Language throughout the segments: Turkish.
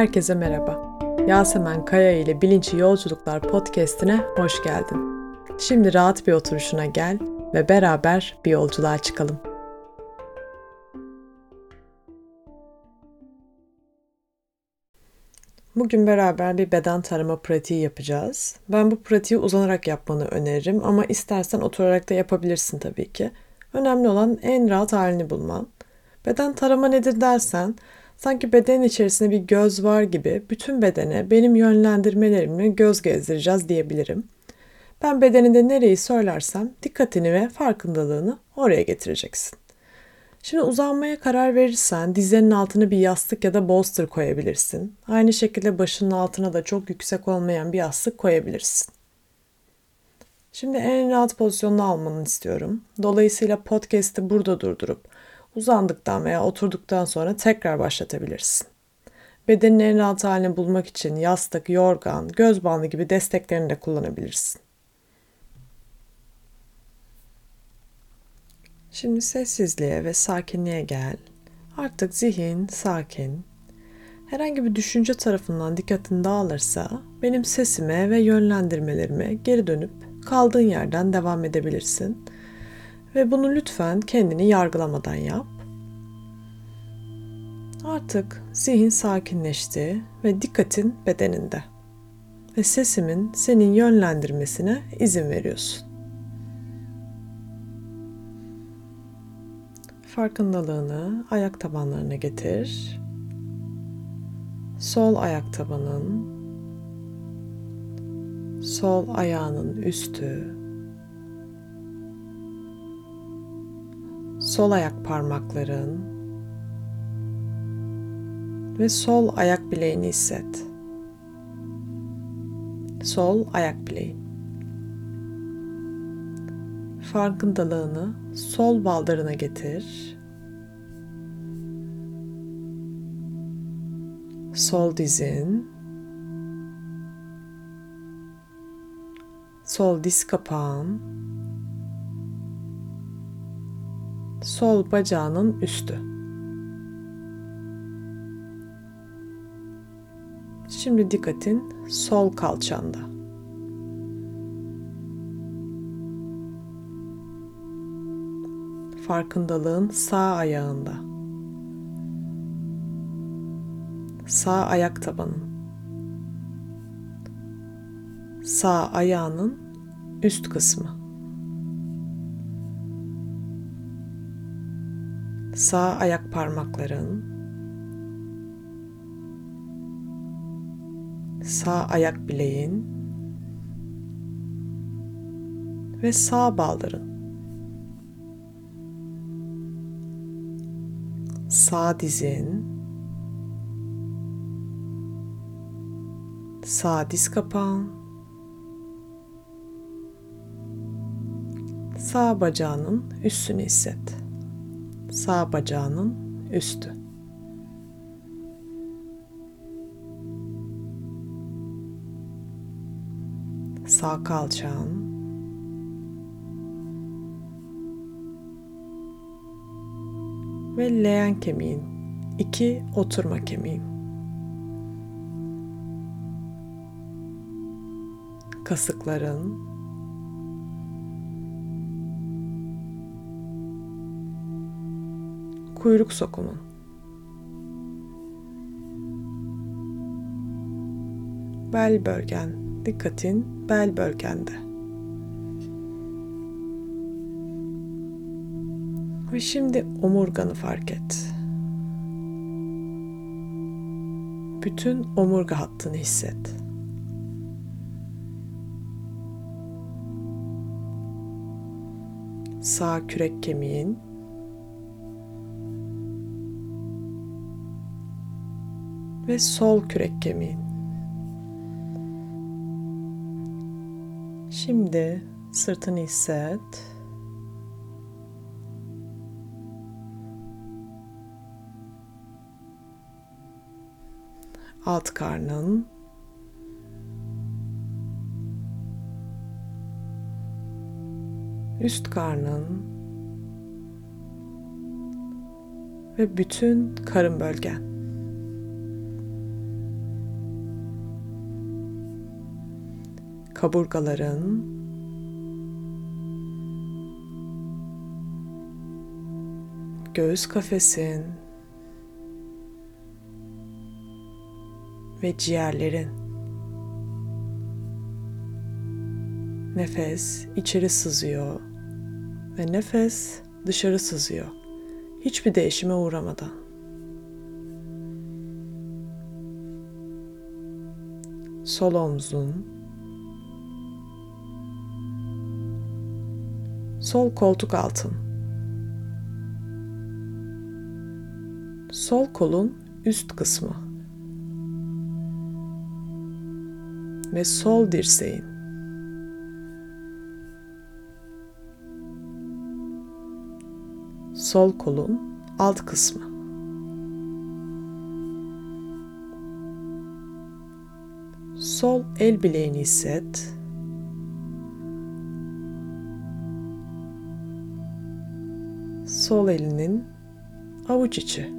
herkese merhaba. Yasemen Kaya ile Bilinçli Yolculuklar podcastine hoş geldin. Şimdi rahat bir oturuşuna gel ve beraber bir yolculuğa çıkalım. Bugün beraber bir beden tarama pratiği yapacağız. Ben bu pratiği uzanarak yapmanı öneririm ama istersen oturarak da yapabilirsin tabii ki. Önemli olan en rahat halini bulman. Beden tarama nedir dersen, sanki bedenin içerisinde bir göz var gibi bütün bedene benim yönlendirmelerimi göz gezdireceğiz diyebilirim. Ben bedeninde nereyi söylersem dikkatini ve farkındalığını oraya getireceksin. Şimdi uzanmaya karar verirsen dizlerinin altına bir yastık ya da bolster koyabilirsin. Aynı şekilde başının altına da çok yüksek olmayan bir yastık koyabilirsin. Şimdi en rahat pozisyonunu almanı istiyorum. Dolayısıyla podcast'i burada durdurup uzandıktan veya oturduktan sonra tekrar başlatabilirsin. Bedenin en rahat halini bulmak için yastık, yorgan, göz bandı gibi desteklerini de kullanabilirsin. Şimdi sessizliğe ve sakinliğe gel. Artık zihin sakin. Herhangi bir düşünce tarafından dikkatin dağılırsa benim sesime ve yönlendirmelerime geri dönüp kaldığın yerden devam edebilirsin. Ve bunu lütfen kendini yargılamadan yap. Artık zihin sakinleşti ve dikkatin bedeninde. Ve sesimin senin yönlendirmesine izin veriyorsun. Farkındalığını ayak tabanlarına getir. Sol ayak tabanın, sol ayağının üstü, sol ayak parmakların ve sol ayak bileğini hisset. Sol ayak bileğin. Farkındalığını sol baldırına getir. Sol dizin. Sol diz kapağın. Sol bacağının üstü. Şimdi dikkatin sol kalçanda. Farkındalığın sağ ayağında. Sağ ayak tabanın. Sağ ayağının üst kısmı. Sağ ayak parmakların. Sağ ayak bileğin ve sağ baldırın. sağ dizin, sağ diz kapağın, sağ bacağının üstünü hisset. Sağ bacağının üstü. Sağ kalçağın, ve leğen kemiğin. iki oturma kemiğin. Kasıkların kuyruk sokumun bel bölgen dikkatin bel bölgende Ve şimdi omurganı fark et. Bütün omurga hattını hisset. Sağ kürek kemiğin ve sol kürek kemiğin. Şimdi sırtını hisset. alt karnın üst karnın ve bütün karın bölgen. Kaburgaların, göğüs kafesin ve ciğerlerin. Nefes içeri sızıyor ve nefes dışarı sızıyor. Hiçbir değişime uğramadan. Sol omzun, sol koltuk altın, sol kolun üst kısmı ve sol dirseğin. Sol kolun alt kısmı. Sol el bileğini hisset. Sol elinin avuç içi.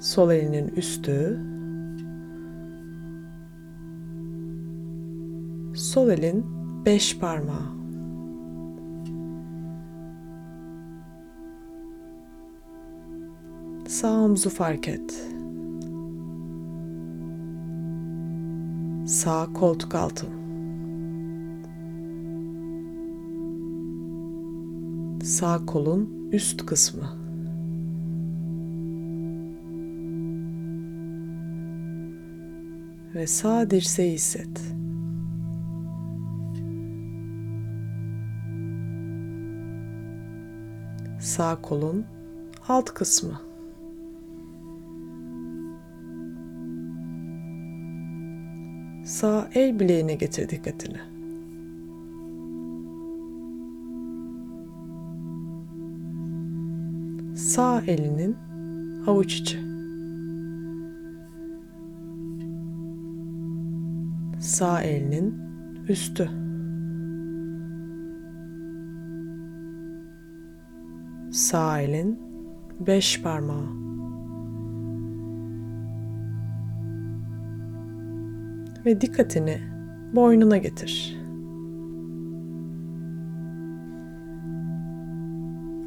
Sol elinin üstü. Sol elin beş parmağı. Sağ omzu fark et. Sağ koltuk altın. Sağ kolun üst kısmı. Ve sağ dirseği hisset. Sağ kolun alt kısmı. Sağ el bileğine getir dikkatini. Sağ elinin avuç içi. Sağ elinin üstü. Sağ elin beş parmağı. ve dikkatini boynuna getir.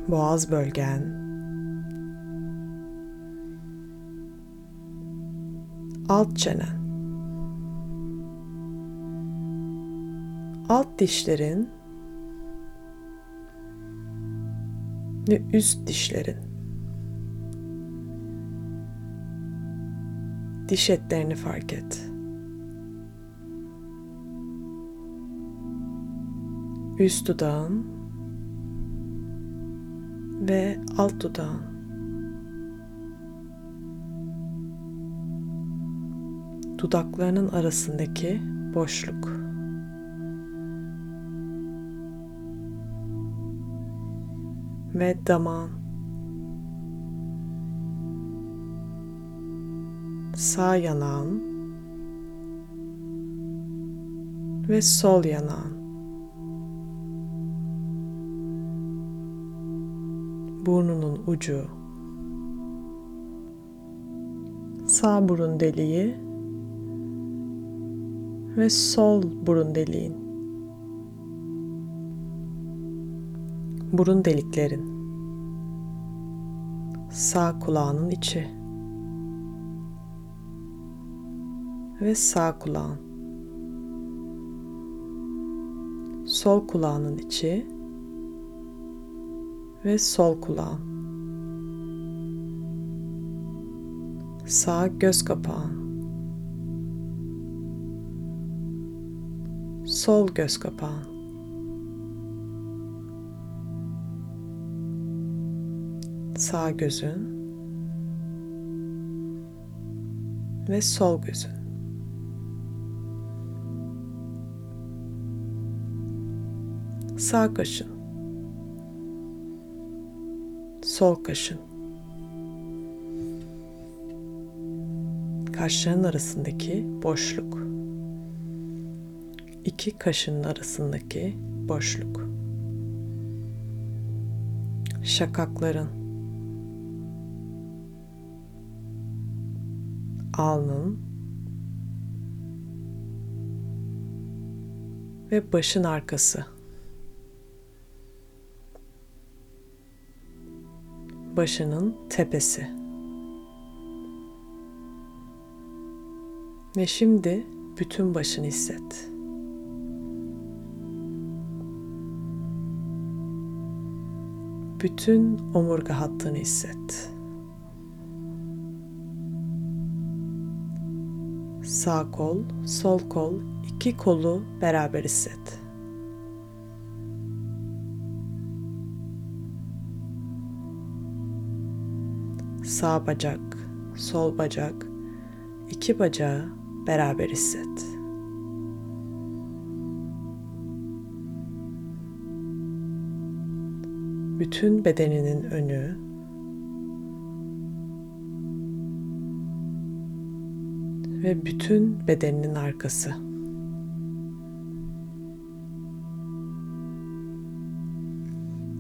Boğaz bölgen, alt çenen, alt dişlerin ve üst dişlerin. Diş etlerini fark et. üst dudağın ve alt dudağın. Dudaklarının arasındaki boşluk. Ve damağın. Sağ yanağın ve sol yanağın. burnunun ucu, sağ burun deliği ve sol burun deliğin. Burun deliklerin. Sağ kulağının içi ve sağ kulağın. Sol kulağının içi ve sol kulağın. Sağ göz kapağın. Sol göz kapağın. Sağ gözün ve sol gözün. Sağ kaşın sol kaşın. Kaşların arasındaki boşluk. İki kaşın arasındaki boşluk. Şakakların. alnın ve başın arkası. Başının tepesi. Ve şimdi bütün başını hisset. Bütün omurga hattını hisset. Sağ kol, sol kol, iki kolu beraber hisset. Sağ bacak, sol bacak, iki bacağı beraber hisset. Bütün bedeninin önü, ve bütün bedeninin arkası.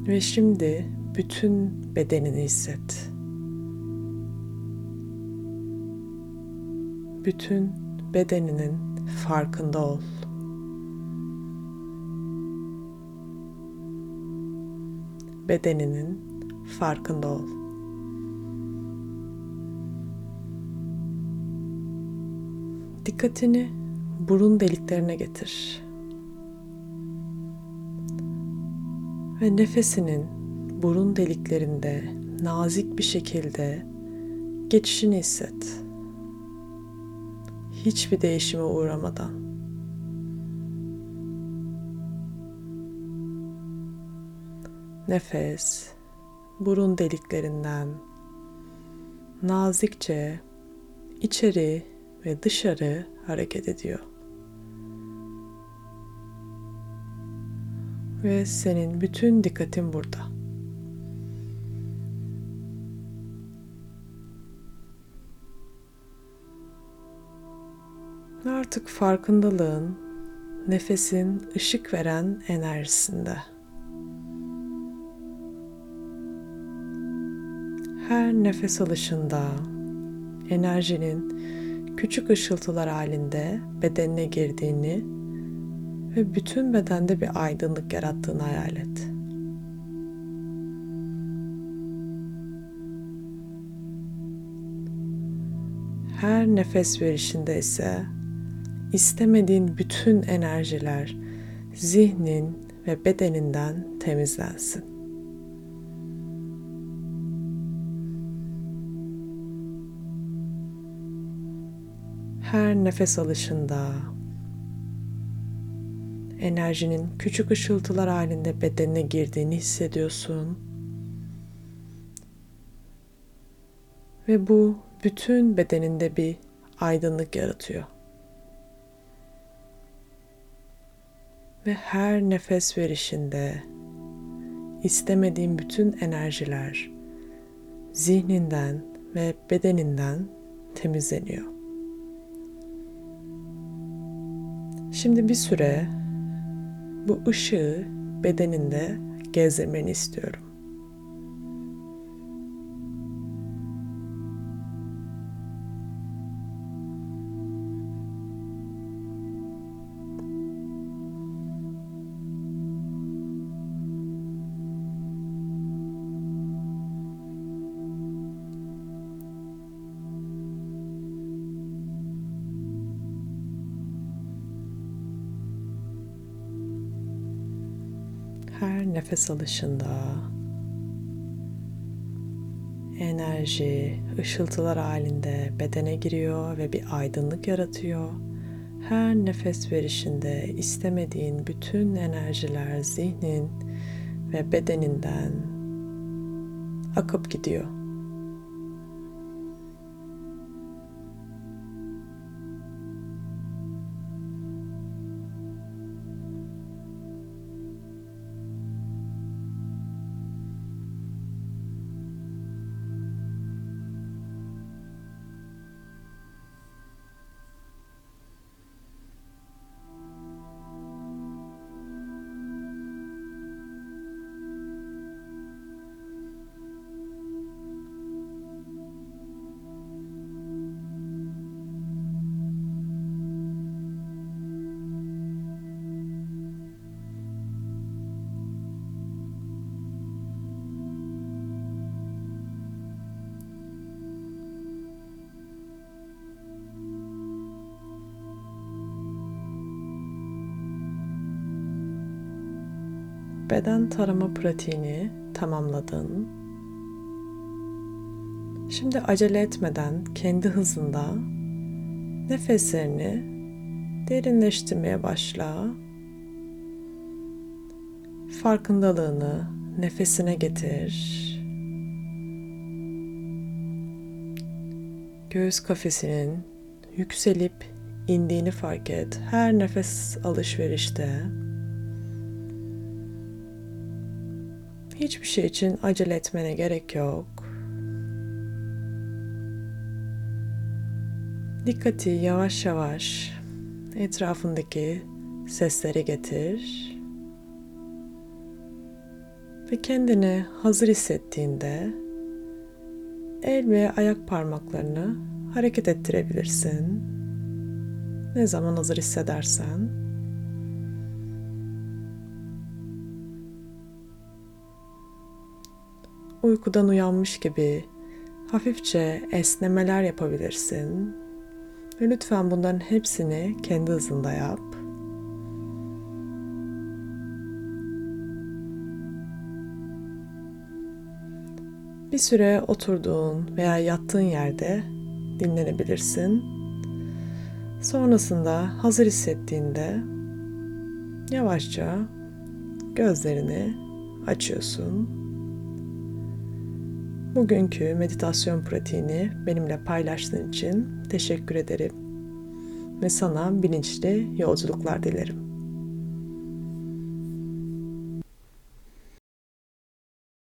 Ve şimdi bütün bedenini hisset. Bütün bedeninin farkında ol. Bedeninin farkında ol. Dikkatini burun deliklerine getir. Ve nefesinin burun deliklerinde nazik bir şekilde geçişini hisset. Hiçbir değişime uğramadan. Nefes burun deliklerinden nazikçe içeri ve dışarı hareket ediyor. Ve senin bütün dikkatin burada. Artık farkındalığın nefesin ışık veren enerjisinde. Her nefes alışında enerjinin küçük ışıltılar halinde bedenine girdiğini ve bütün bedende bir aydınlık yarattığını hayal et. Her nefes verişinde ise istemediğin bütün enerjiler zihnin ve bedeninden temizlensin. Her nefes alışında enerjinin küçük ışıltılar halinde bedenine girdiğini hissediyorsun. Ve bu bütün bedeninde bir aydınlık yaratıyor. Ve her nefes verişinde istemediğin bütün enerjiler zihninden ve bedeninden temizleniyor. Şimdi bir süre bu ışığı bedeninde gezdirmeni istiyorum. Nefes alışında enerji ışıltılar halinde bedene giriyor ve bir aydınlık yaratıyor. Her nefes verişinde istemediğin bütün enerjiler zihnin ve bedeninden akıp gidiyor. Beden tarama pratiğini tamamladın. Şimdi acele etmeden kendi hızında nefeslerini derinleştirmeye başla. Farkındalığını nefesine getir. Göğüs kafesinin yükselip indiğini fark et. Her nefes alışverişte hiçbir şey için acele etmene gerek yok. Dikkati yavaş yavaş etrafındaki seslere getir. Ve kendini hazır hissettiğinde el ve ayak parmaklarını hareket ettirebilirsin. Ne zaman hazır hissedersen. Uykudan uyanmış gibi hafifçe esnemeler yapabilirsin. Ve lütfen bunların hepsini kendi hızında yap. Bir süre oturduğun veya yattığın yerde dinlenebilirsin. Sonrasında hazır hissettiğinde yavaşça gözlerini açıyorsun. Bugünkü meditasyon pratiğini benimle paylaştığın için teşekkür ederim ve sana bilinçli yolculuklar dilerim.